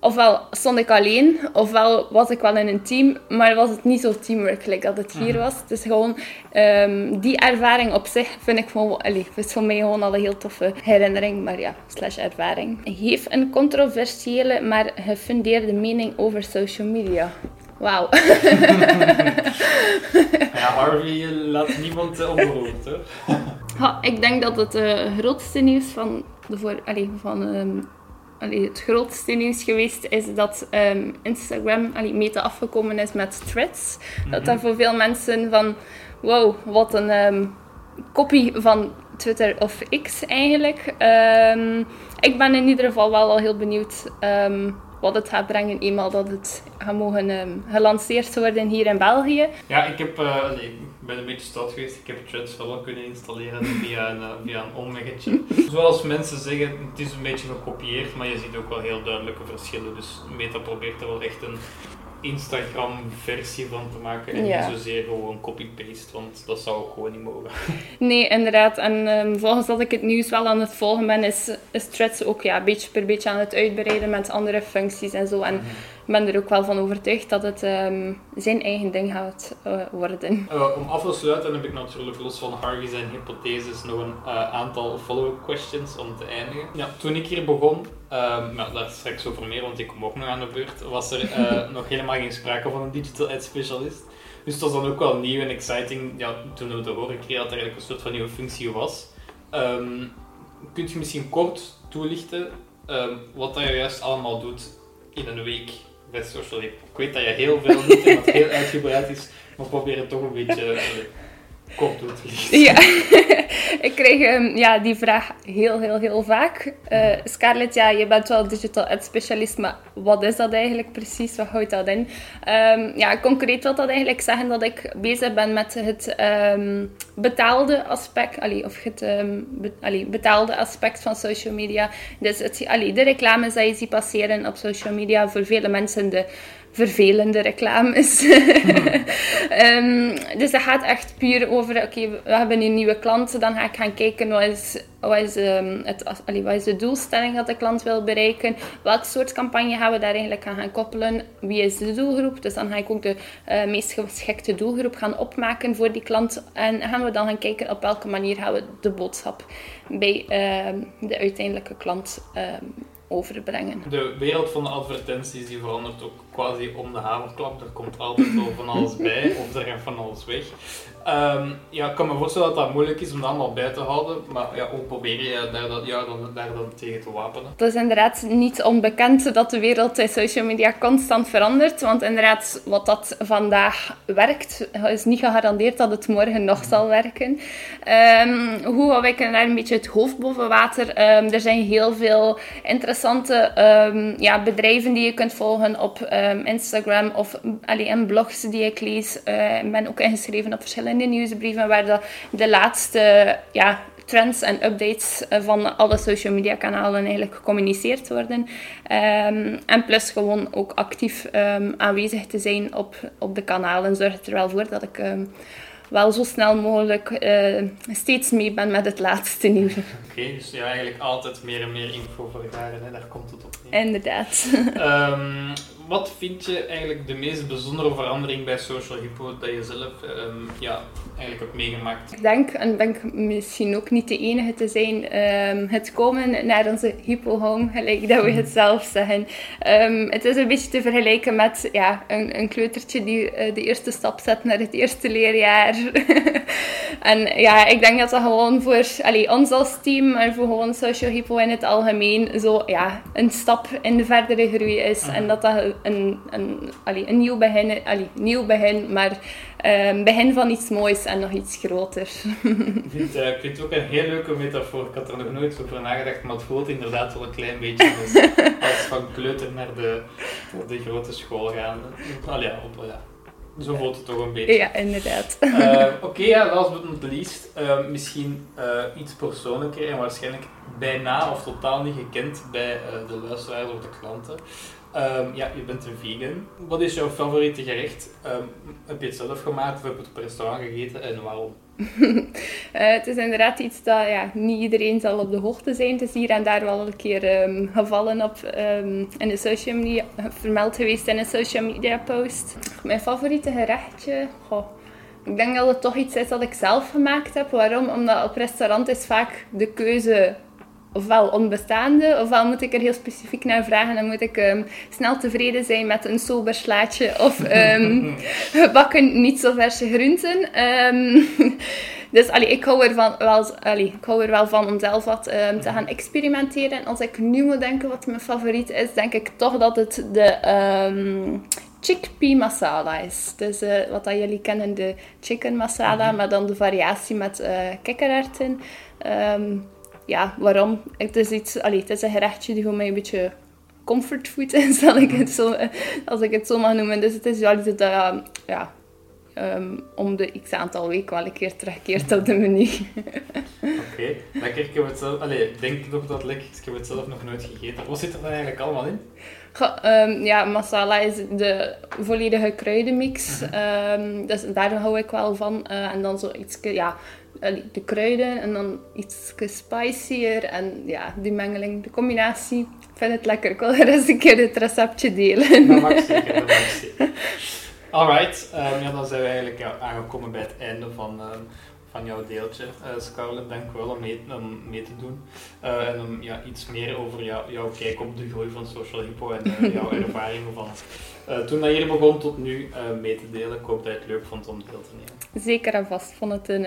ofwel stond ik alleen, ofwel was ik wel in een team, maar was het niet zo teamwork like dat het hier mhm. was. Dus gewoon um, die ervaring op zich vind ik gewoon, allee, is voor mij gewoon al een heel toffe herinnering, maar ja, slash ervaring. Geef een controversiële, maar gefundeerde mening over social media. Wauw. ja, Harvey laat niemand uh, onberoerd, hoor. Ha, ik denk dat het uh, grootste nieuws van, de voor, allez, van um, allee, het grootste nieuws geweest is dat um, Instagram allee, meta afgekomen is met threads. Mm -hmm. Dat dat voor veel mensen van wow, wat een um, kopie van Twitter of X eigenlijk. ik ben in ieder geval wel al heel benieuwd wat het gaat brengen eenmaal dat het gaat mogen gelanceerd worden hier in België. Ja, ik heb uh, ben een beetje stout geweest. Ik heb wel kunnen installeren via een, uh, via een omweggetje. Zoals mensen zeggen, het is een beetje gekopieerd, maar je ziet ook wel heel duidelijke verschillen. Dus Meta probeert er wel echt een Instagram-versie van te maken en Ja. niet zozeer gewoon copy-paste, want dat zou ook gewoon niet mogen. Nee, inderdaad. En ehm, volgens dat ik het nieuws wel aan het volgen ben, is, is Threads ook ja, beetje per beetje aan het uitbreiden met andere functies en zo. En ik ben er ook wel van overtuigd dat het ehm, zijn eigen ding gaat eh, worden. Eh, om af te sluiten heb ik natuurlijk los van Harvey zijn hypotheses nog een eh, aantal follow-up questions om te eindigen. Ja, toen ik hier begon, ehm ja, daar straks over meer, want ik kom ook nog aan de beurt, was er eh, nog helemaal geen sprake van een digital ad specialist. Dus het was dan ook wel nieuw en exciting ja, toen we te horen kregen dat er eigenlijk een soort van nieuwe functie was. Ehm kunt je misschien kort toelichten ehm, wat dat je juist allemaal doet in een week bij Social? Ik weet dat je heel veel doet en dat het heel uitgebreid is, maar probeer het toch een beetje eh, te lichten. Ja, ik krijg ehm, ja, die vraag heel, heel, heel vaak. Eh, Scarlett, ja, je bent wel digital ad specialist, maar wat is dat eigenlijk precies? Wat houdt dat in? Ehm, ja, concreet wil dat eigenlijk zeggen dat ik bezig ben met het ehm, betaalde aspect, allee, of het be- betaalde aspect van social media. Dus het, de reclames die je ziet passeren op social media, voor vele mensen de vervelende reclames. Ehm, dus dat gaat echt puur over, oké, we hebben een nieuwe klant, dan ga ik gaan kijken wat is, wat is, ehm, het, as- allee, wat is de doelstelling dat de klant wil bereiken, welk soort campagne gaan we daar eigenlijk aan gaan koppelen, wie is de doelgroep, dus dan ga ik ook de eh, meest geschikte doelgroep gaan opmaken voor die klant. En gaan we dan gaan kijken op welke manier gaan we de boodschap bij ehm, de uiteindelijke klant ehm, overbrengen. De wereld van de advertenties die verandert ook quasi om de haverklap. Er komt altijd wel van alles bij, of er gaat van alles weg. Ehm, ja, ik kan me voorstellen dat dat moeilijk is om dat allemaal bij te houden, maar ja, hoe probeer je daar, ja, dan, daar dan tegen te wapenen? Het is inderdaad niet onbekend dat de wereld in social media constant verandert. Want inderdaad, wat dat vandaag werkt, is niet gegarandeerd dat het morgen nog zal werken. Ehm, hoe hou ik daar een beetje het hoofd boven water? Ehm, er zijn heel veel interessante ja, bedrijven die je kunt volgen op ehm, Instagram of allee, blogs die ik lees. Eh, Ik ben ook ingeschreven op verschillende nieuwsbrieven waar de, laatste ja, trends en updates eh, van alle social media kanalen eigenlijk gecommuniceerd worden. Ehm, en plus gewoon ook actief ehm, aanwezig te zijn op, op de kanalen zorgt er wel voor dat ik wel zo snel mogelijk eh, steeds mee ben met het laatste nieuws. Oké, dus ja, eigenlijk altijd meer en meer info vergaren, hè? daar komt het op neer. Inderdaad. Ehm, wat vind je eigenlijk de meest bijzondere verandering bij Social Hippo dat je zelf ehm, ja, eigenlijk hebt meegemaakt? Ik denk, en ben ik misschien ook niet de enige te zijn, ehm, het komen naar onze hippo-home, gelijk dat we het zelf zeggen. Ehm, het is een beetje te vergelijken met ja, een, een kleutertje die eh, de eerste stap zet naar het eerste leerjaar. en ja, ik denk dat dat gewoon voor allee, ons als team, maar voor gewoon Social Hippo in het algemeen, zo ja, een stap in de verdere groei is. En dat dat een, een, allee, een nieuw begin, allee, nieuw begin, maar een begin van iets moois en nog iets groter. Ik vind, eh, ik vind het ook een heel leuke metafoor. Ik had er nog nooit over nagedacht, maar het voelt inderdaad wel een klein beetje als, als van kleuter naar de, naar de grote school gaan. Allee, ja, op, ja. Zo voelt het toch een beetje. Ja, inderdaad. Eh, Oké, ja, last but not least, eh, misschien eh, iets persoonlijker en waarschijnlijk bijna of totaal niet gekend bij eh, de luisteraars of de klanten. Ehm, ja, je bent een vegan. Wat is jouw favoriete gerecht? Ehm, heb je het zelf gemaakt of heb je het op restaurant gegeten en waarom? Eh, het is inderdaad iets dat ja, niet iedereen zal op de hoogte zijn. Het is hier en daar wel een keer ehm, gevallen op in de social media, vermeld geweest in een social media post. Mijn favoriete gerechtje? Goh. Ik denk dat het toch iets is dat ik zelf gemaakt heb. Waarom? Omdat op restaurant is vaak de keuze ofwel onbestaande, ofwel moet ik er heel specifiek naar vragen en moet ik ehm, snel tevreden zijn met een sober slaatje of ehm, gebakken niet zo verse groenten. Ehm, dus allee, ik, hou ervan, wel, allee, ik hou er wel van om zelf wat te gaan experimenteren. En als ik nu moet denken wat mijn favoriet is, denk ik toch dat het de chickpea masala is. Dus eh, wat dat jullie kennen, de chicken masala, maar dan de variatie met eh kikkererwten. Ehm, ja, waarom? Het is, iets, allee, het is een gerechtje die voor mij een beetje comfortfood is, zal ik het zo, als ik het zo mag noemen. Dus het is wel iets dat, uh, ja, ehm, om de x aantal weken wel een keer terugkeert op de menu. Oké, lekker. Ik heb het zelf... Allee, ik denk toch dat lekker. Ik heb het zelf nog nooit gegeten. Wat zit er dan eigenlijk allemaal in? Ehm, ja, masala is de volledige kruidenmix. Ehm, dus daar hou ik wel van. Eh, en dan zo iets, ja, de kruiden en dan iets spicier. En ja, die mengeling, de combinatie. Ik vind het lekker. Ik wil er eens een keer het receptje delen. Dat mag zeker, dat mag zeker. Alright, ehm, ja, dan zijn we eigenlijk ja, aangekomen bij het einde van, ehm, van jouw deeltje. Eh, Scarlett, dank wel om mee, om mee te doen. Eh, en om ja, iets meer over jou, jouw kijk op de groei van Social Hippo en eh, jouw ervaringen van toen dat hier begon tot nu mee te delen. Ik hoop dat je het leuk vond om deel te nemen. Zeker en vast. Ik vond het een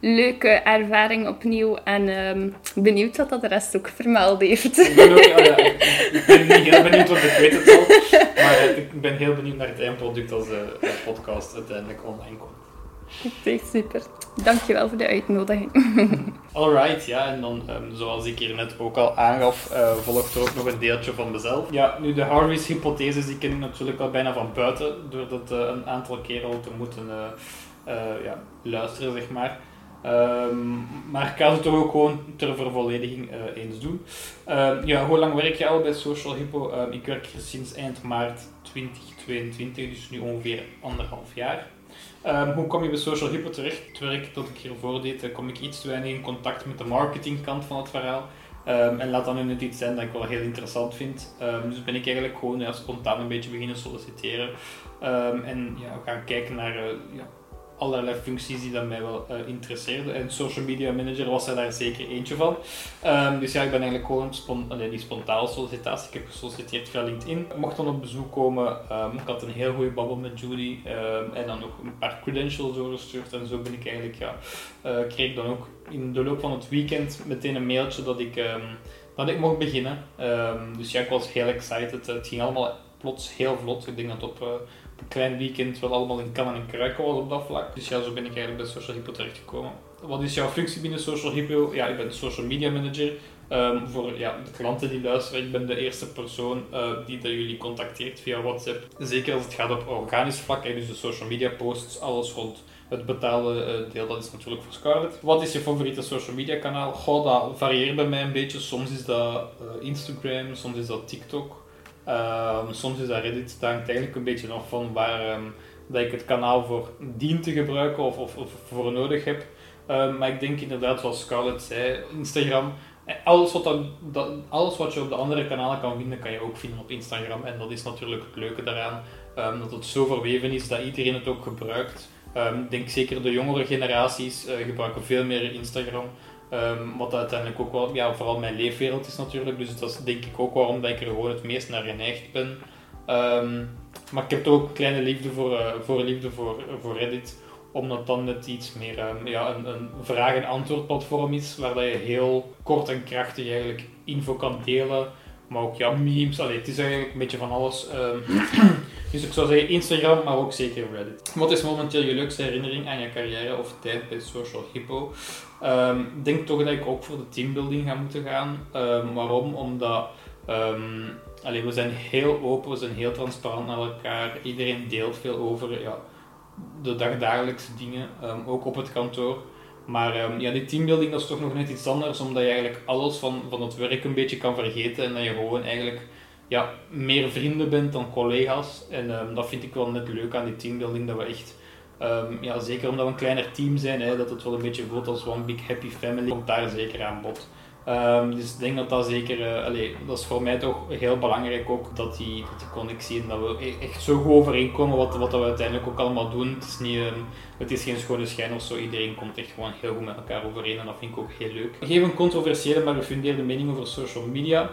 leuke ervaring opnieuw. En ehm, benieuwd wat dat de rest ook vermeld heeft. Ik ben, ook, oh ja, ik- ben niet heel benieuwd, want ik weet het al. Maar eh, ik ben heel benieuwd naar het eindproduct als de, de podcast uiteindelijk online komt. Echt super. Dankjewel voor de uitnodiging. Alright, ja, en dan ehm, zoals ik hier net ook al aangaf, eh, volgt er ook nog een deeltje van mezelf. Ja, nu de Harvey's hypotheses, die ken ik natuurlijk al bijna van buiten, door dat eh, een aantal keren al te moeten eh, eh, ja, luisteren, zeg maar. Ehm, maar ik kan het toch ook gewoon ter vervollediging eh, eens doen. Ehm, ja, hoe lang werk je al bij Social Hippo? Ehm, ik werk hier sinds eind maart 2022, dus nu ongeveer anderhalf jaar. Hoe kom je bij Social Hippo terecht? Het werk dat ik hiervoor deed, kom ik iets te weinig in contact met de marketingkant van het verhaal. En laat dan nu net iets zijn dat ik wel heel interessant vind. Dus ben ik eigenlijk gewoon ja, spontaan een beetje beginnen solliciteren. En ja, gaan kijken naar eh, ja, allerlei functies die dat mij wel eh, interesseerden. En social media manager was er daar zeker eentje van. Ehm, dus ja, ik ben eigenlijk gewoon spon die spontane sollicitatie. Ik heb gesolliciteerd via LinkedIn. Ik mocht dan op bezoek komen. Ehm, ik had een heel goede babbel met Judy. ehm, en dan ook een paar credentials doorgestuurd. En zo ben ik eigenlijk, ja, eh, kreeg dan ook in de loop van het weekend meteen een mailtje dat ik, dat ik mocht beginnen. Dus ja, ik was heel excited. Het ging allemaal plots heel vlot. Ik denk dat op, eh, klein weekend wel allemaal in kannen en kruiken op dat vlak. Dus ja, zo ben ik eigenlijk bij Social Hippo terechtgekomen. Wat is jouw functie binnen Social Hippo? Ja, ik ben social media manager. Ehm, voor ja, de klanten die luisteren, ik ben de eerste persoon eh, die dat jullie contacteert via WhatsApp. Zeker als het gaat op organisch vlak, hè, dus de social media posts, alles rond het betaalde eh, deel, dat is natuurlijk voor Scarlett. Wat is je favoriete social media kanaal? Goh, dat varieert bij mij een beetje. Soms is dat eh, Instagram, soms is dat TikTok. Ehm, soms is dat Reddit, hangt eigenlijk een beetje af van waar ehm, dat ik het kanaal voor dien te gebruiken of, of, of voor nodig heb. Ehm, maar ik denk inderdaad, zoals Scarlett zei, Instagram. eh, Alles wat, dat, alles wat je op de andere kanalen kan vinden, kan je ook vinden op Instagram. En dat is natuurlijk het leuke daaraan, dat het zo verweven is dat iedereen het ook gebruikt. Ik denk zeker de jongere generaties eh, gebruiken veel meer Instagram. Ehm, wat uiteindelijk ook wel, ja, vooral mijn leefwereld is natuurlijk. Dus dat is denk ik ook waarom dat ik er gewoon het meest naar geneigd ben. Ehm, maar ik heb toch ook een kleine liefde voor, eh, voor, liefde voor, voor Reddit. Omdat dan net iets meer ehm, ja, een, een vraag- en antwoord platform is. Waar dat je heel kort en krachtig eigenlijk info kan delen. Maar ook ja, memes. Allee, het is eigenlijk een beetje van alles. Dus ik zou zeggen Instagram, maar ook zeker Reddit. Wat is momenteel je leukste herinnering aan je carrière of tijd bij Social Hippo? Ehm, ik denk toch dat ik ook voor de teambuilding ga moeten gaan. Ehm, waarom? Omdat allee, we zijn heel open, we zijn heel transparant naar elkaar. Iedereen deelt veel over ja, de dagdagelijkse dingen, ook op het kantoor. Maar ja, die teambuilding dat is toch nog net iets anders, omdat je eigenlijk alles van, van het werk een beetje kan vergeten en dat je gewoon eigenlijk ja, meer vrienden bent dan collega's. En dat vind ik wel net leuk aan die teambuilding, dat we echt, ehm, ja, zeker omdat we een kleiner team zijn, hè, dat het wel een beetje voelt als one big happy family, komt daar zeker aan bod. Ehm, dus ik denk dat dat zeker, allee, dat is voor mij toch heel belangrijk ook, dat die, dat die connectie en dat we e- echt zo goed overeenkomen wat, wat we uiteindelijk ook allemaal doen. Het is, niet, ehm, het is geen schone schijn of zo, iedereen komt echt gewoon heel goed met elkaar overeen en dat vind ik ook heel leuk. Geef een controversiële maar gefundeerde mening over social media.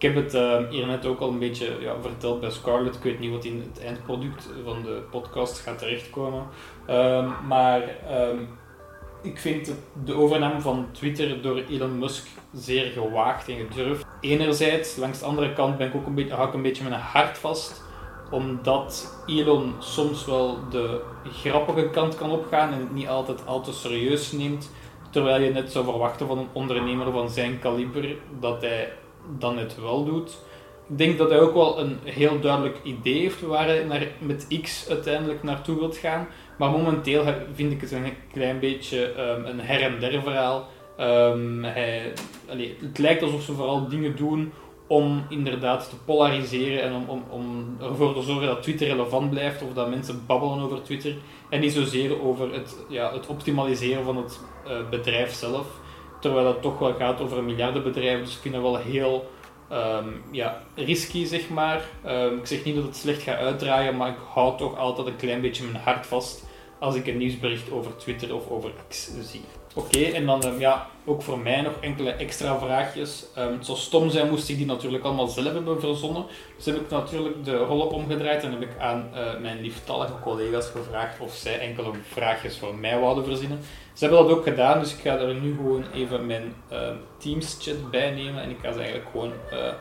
Ik heb het ehm, hier net ook al een beetje ja, verteld bij Scarlett. Ik weet niet wat in het eindproduct van de podcast gaat terechtkomen. Ehm, maar ehm, ik vind de overname van Twitter door Elon Musk zeer gewaagd en gedurfd. Enerzijds, langs de andere kant ben ik ook een beetje, hou ik een beetje mijn hart vast omdat Elon soms wel de grappige kant kan opgaan en het niet altijd al te serieus neemt. Terwijl je net zou verwachten van een ondernemer van zijn kaliber dat hij dat net wel doet. Ik denk dat hij ook wel een heel duidelijk idee heeft waar hij naar, met X uiteindelijk naartoe wilt gaan. Maar momenteel vind ik het een klein beetje ehm, een her en der verhaal. Ehm, hij, het lijkt alsof ze vooral dingen doen om inderdaad te polariseren en om, om, om ervoor te zorgen dat Twitter relevant blijft of dat mensen babbelen over Twitter. En niet zozeer over het, ja, het optimaliseren van het eh, bedrijf zelf. Terwijl het toch wel gaat over een miljardenbedrijf. Dus ik vind wel heel ehm, ja, risky, zeg maar. Ehm, ik zeg niet dat het slecht gaat uitdraaien, maar ik hou toch altijd een klein beetje mijn hart vast als ik een nieuwsbericht over Twitter of over X zie. Oké, en dan ehm, ja, ook voor mij nog enkele extra vraagjes. Ehm, het stom zijn moest ik die natuurlijk allemaal zelf hebben verzonnen. Dus heb ik natuurlijk de rollen omgedraaid en heb ik aan eh, mijn lieftallige collega's gevraagd of zij enkele vraagjes voor mij wouden verzinnen. Ze hebben dat ook gedaan, dus ik ga er nu gewoon even mijn ehm, Teams-chat bij nemen en ik ga ze eigenlijk gewoon eh,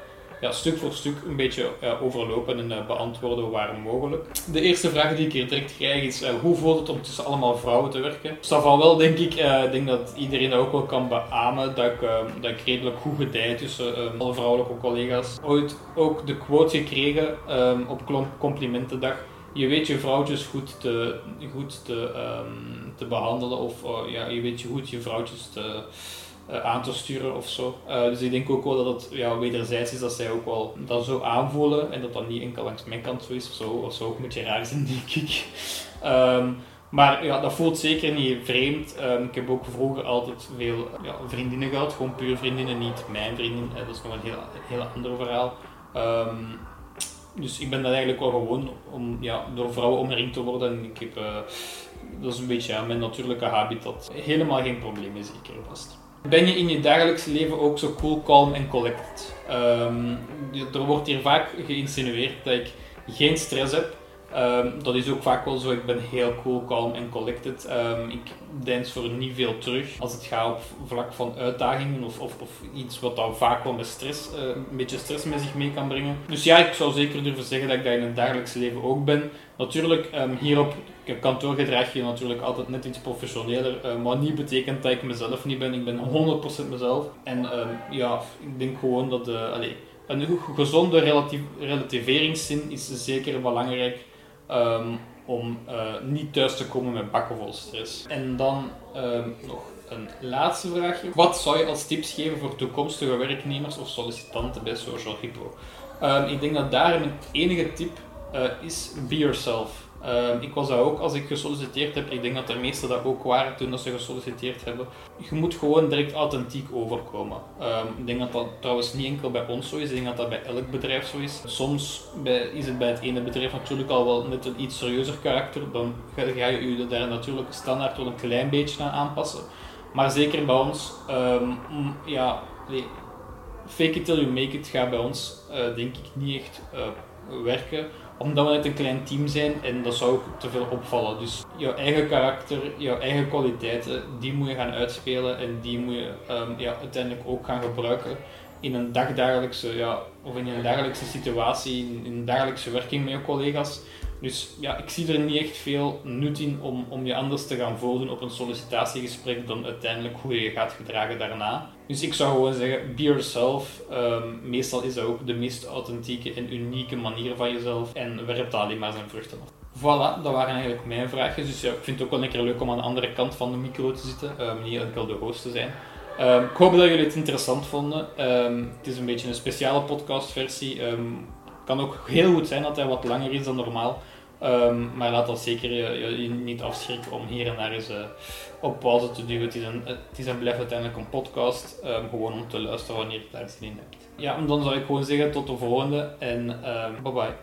ja, stuk voor stuk een beetje eh, overlopen en eh, beantwoorden waar mogelijk. De eerste vraag die ik hier direct krijg is: hoe voelt het om tussen allemaal vrouwen te werken? Van wel, denk ik. ik denk dat iedereen dat ook wel kan beamen. Dat ik, eh, dat ik redelijk goed gedij tussen eh, alle vrouwelijke collega's. Ooit ook de quote gekregen ehm, op complimentendag. Je weet je vrouwtjes goed te, goed te, ehm, te behandelen, of eh, ja, je weet je goed je vrouwtjes te, eh, aan te sturen of zo. Eh, dus ik denk ook wel dat het ja, wederzijds is dat zij ook wel dat zo aanvoelen en dat dat niet enkel langs mijn kant zo is of zo. Of zo ook een beetje raar zijn, denk ik. Ehm, maar ja, dat voelt zeker niet vreemd. Ehm, ik heb ook vroeger altijd veel ja, vriendinnen gehad, gewoon puur vriendinnen, niet mijn vriendin. Eh, dat is nog een heel, heel ander verhaal. Dus ik ben dat eigenlijk wel gewoon om ja, door vrouwen omringd te worden. En ik heb, eh, dat is een beetje mijn natuurlijke habitat. Helemaal geen probleem is zeker vast. Ben je in je dagelijks leven ook zo cool, calm en collected? Ehm, er wordt hier vaak geïnsinueerd dat ik geen stress heb. Ehm, dat is ook vaak wel zo. Ik ben heel cool, calm en collected. Ehm, ik dens voor niet veel terug als het gaat op vlak van uitdagingen of, of, of iets wat dan vaak wel met stress, eh, een beetje stress met zich mee kan brengen. Dus ja, ik zou zeker durven zeggen dat ik dat in het dagelijks leven ook ben. Natuurlijk, ehm, hier op kantoor gedraag je natuurlijk altijd net iets professioneler, eh, maar niet betekent dat ik mezelf niet ben. Ik ben 100% mezelf. En ja, ik denk gewoon dat de, allee, een gezonde relatief, relativeringszin is zeker belangrijk ehm, om eh, niet thuis te komen met bakken vol stress. En dan ehm, nog een laatste vraagje. Wat zou je als tips geven voor toekomstige werknemers of sollicitanten bij Social Hippo? Ehm, ik denk dat daar mijn enige tip eh, is be yourself. Ehm, ik was dat ook als ik gesolliciteerd heb. Ik denk dat de meesten dat ook waren toen dat ze gesolliciteerd hebben. Je moet gewoon direct authentiek overkomen. Ehm, ik denk dat dat trouwens niet enkel bij ons zo is. Ik denk dat dat bij elk bedrijf zo is. Soms bij, is het bij het ene bedrijf natuurlijk al wel net een iets serieuzer karakter. Dan ga, je je daar natuurlijk standaard wel een klein beetje aan aanpassen. Maar zeker bij ons, ehm, mm, ja, fake it till you make it gaat bij ons eh, denk ik niet echt eh, werken omdat we net een klein team zijn en dat zou ook te veel opvallen. Dus jouw eigen karakter, jouw eigen kwaliteiten, die moet je gaan uitspelen en die moet je ehm, ja, uiteindelijk ook gaan gebruiken in een dagdagelijkse, ja, of in een dagelijkse situatie, in, in een dagelijkse werking met je collega's. Dus ja, ik zie er niet echt veel nut in om, om je anders te gaan voordoen op een sollicitatiegesprek dan uiteindelijk hoe je je gaat gedragen daarna. Dus ik zou gewoon zeggen, be yourself. Ehm, meestal is dat ook de meest authentieke en unieke manier van jezelf en werpt dat alleen maar zijn vruchten af. Voilà, dat waren eigenlijk mijn vraagjes. Dus ja, ik vind het ook wel een keer leuk om aan de andere kant van de micro te zitten, ehm, niet enkel de host te zijn. Ehm, ik hoop dat jullie het interessant vonden. Het is een beetje een speciale podcastversie. Het kan ook heel goed zijn dat hij wat langer is dan normaal. Ehm, maar laat dat zeker je, je niet afschrikken om hier en daar eens eh, op pauze te duwen. Het is, een, het is en blijft uiteindelijk een podcast, ehm, gewoon om te luisteren wanneer je daar zin in hebt. Ja, en dan zou ik gewoon zeggen tot de volgende en ehm, bye bye.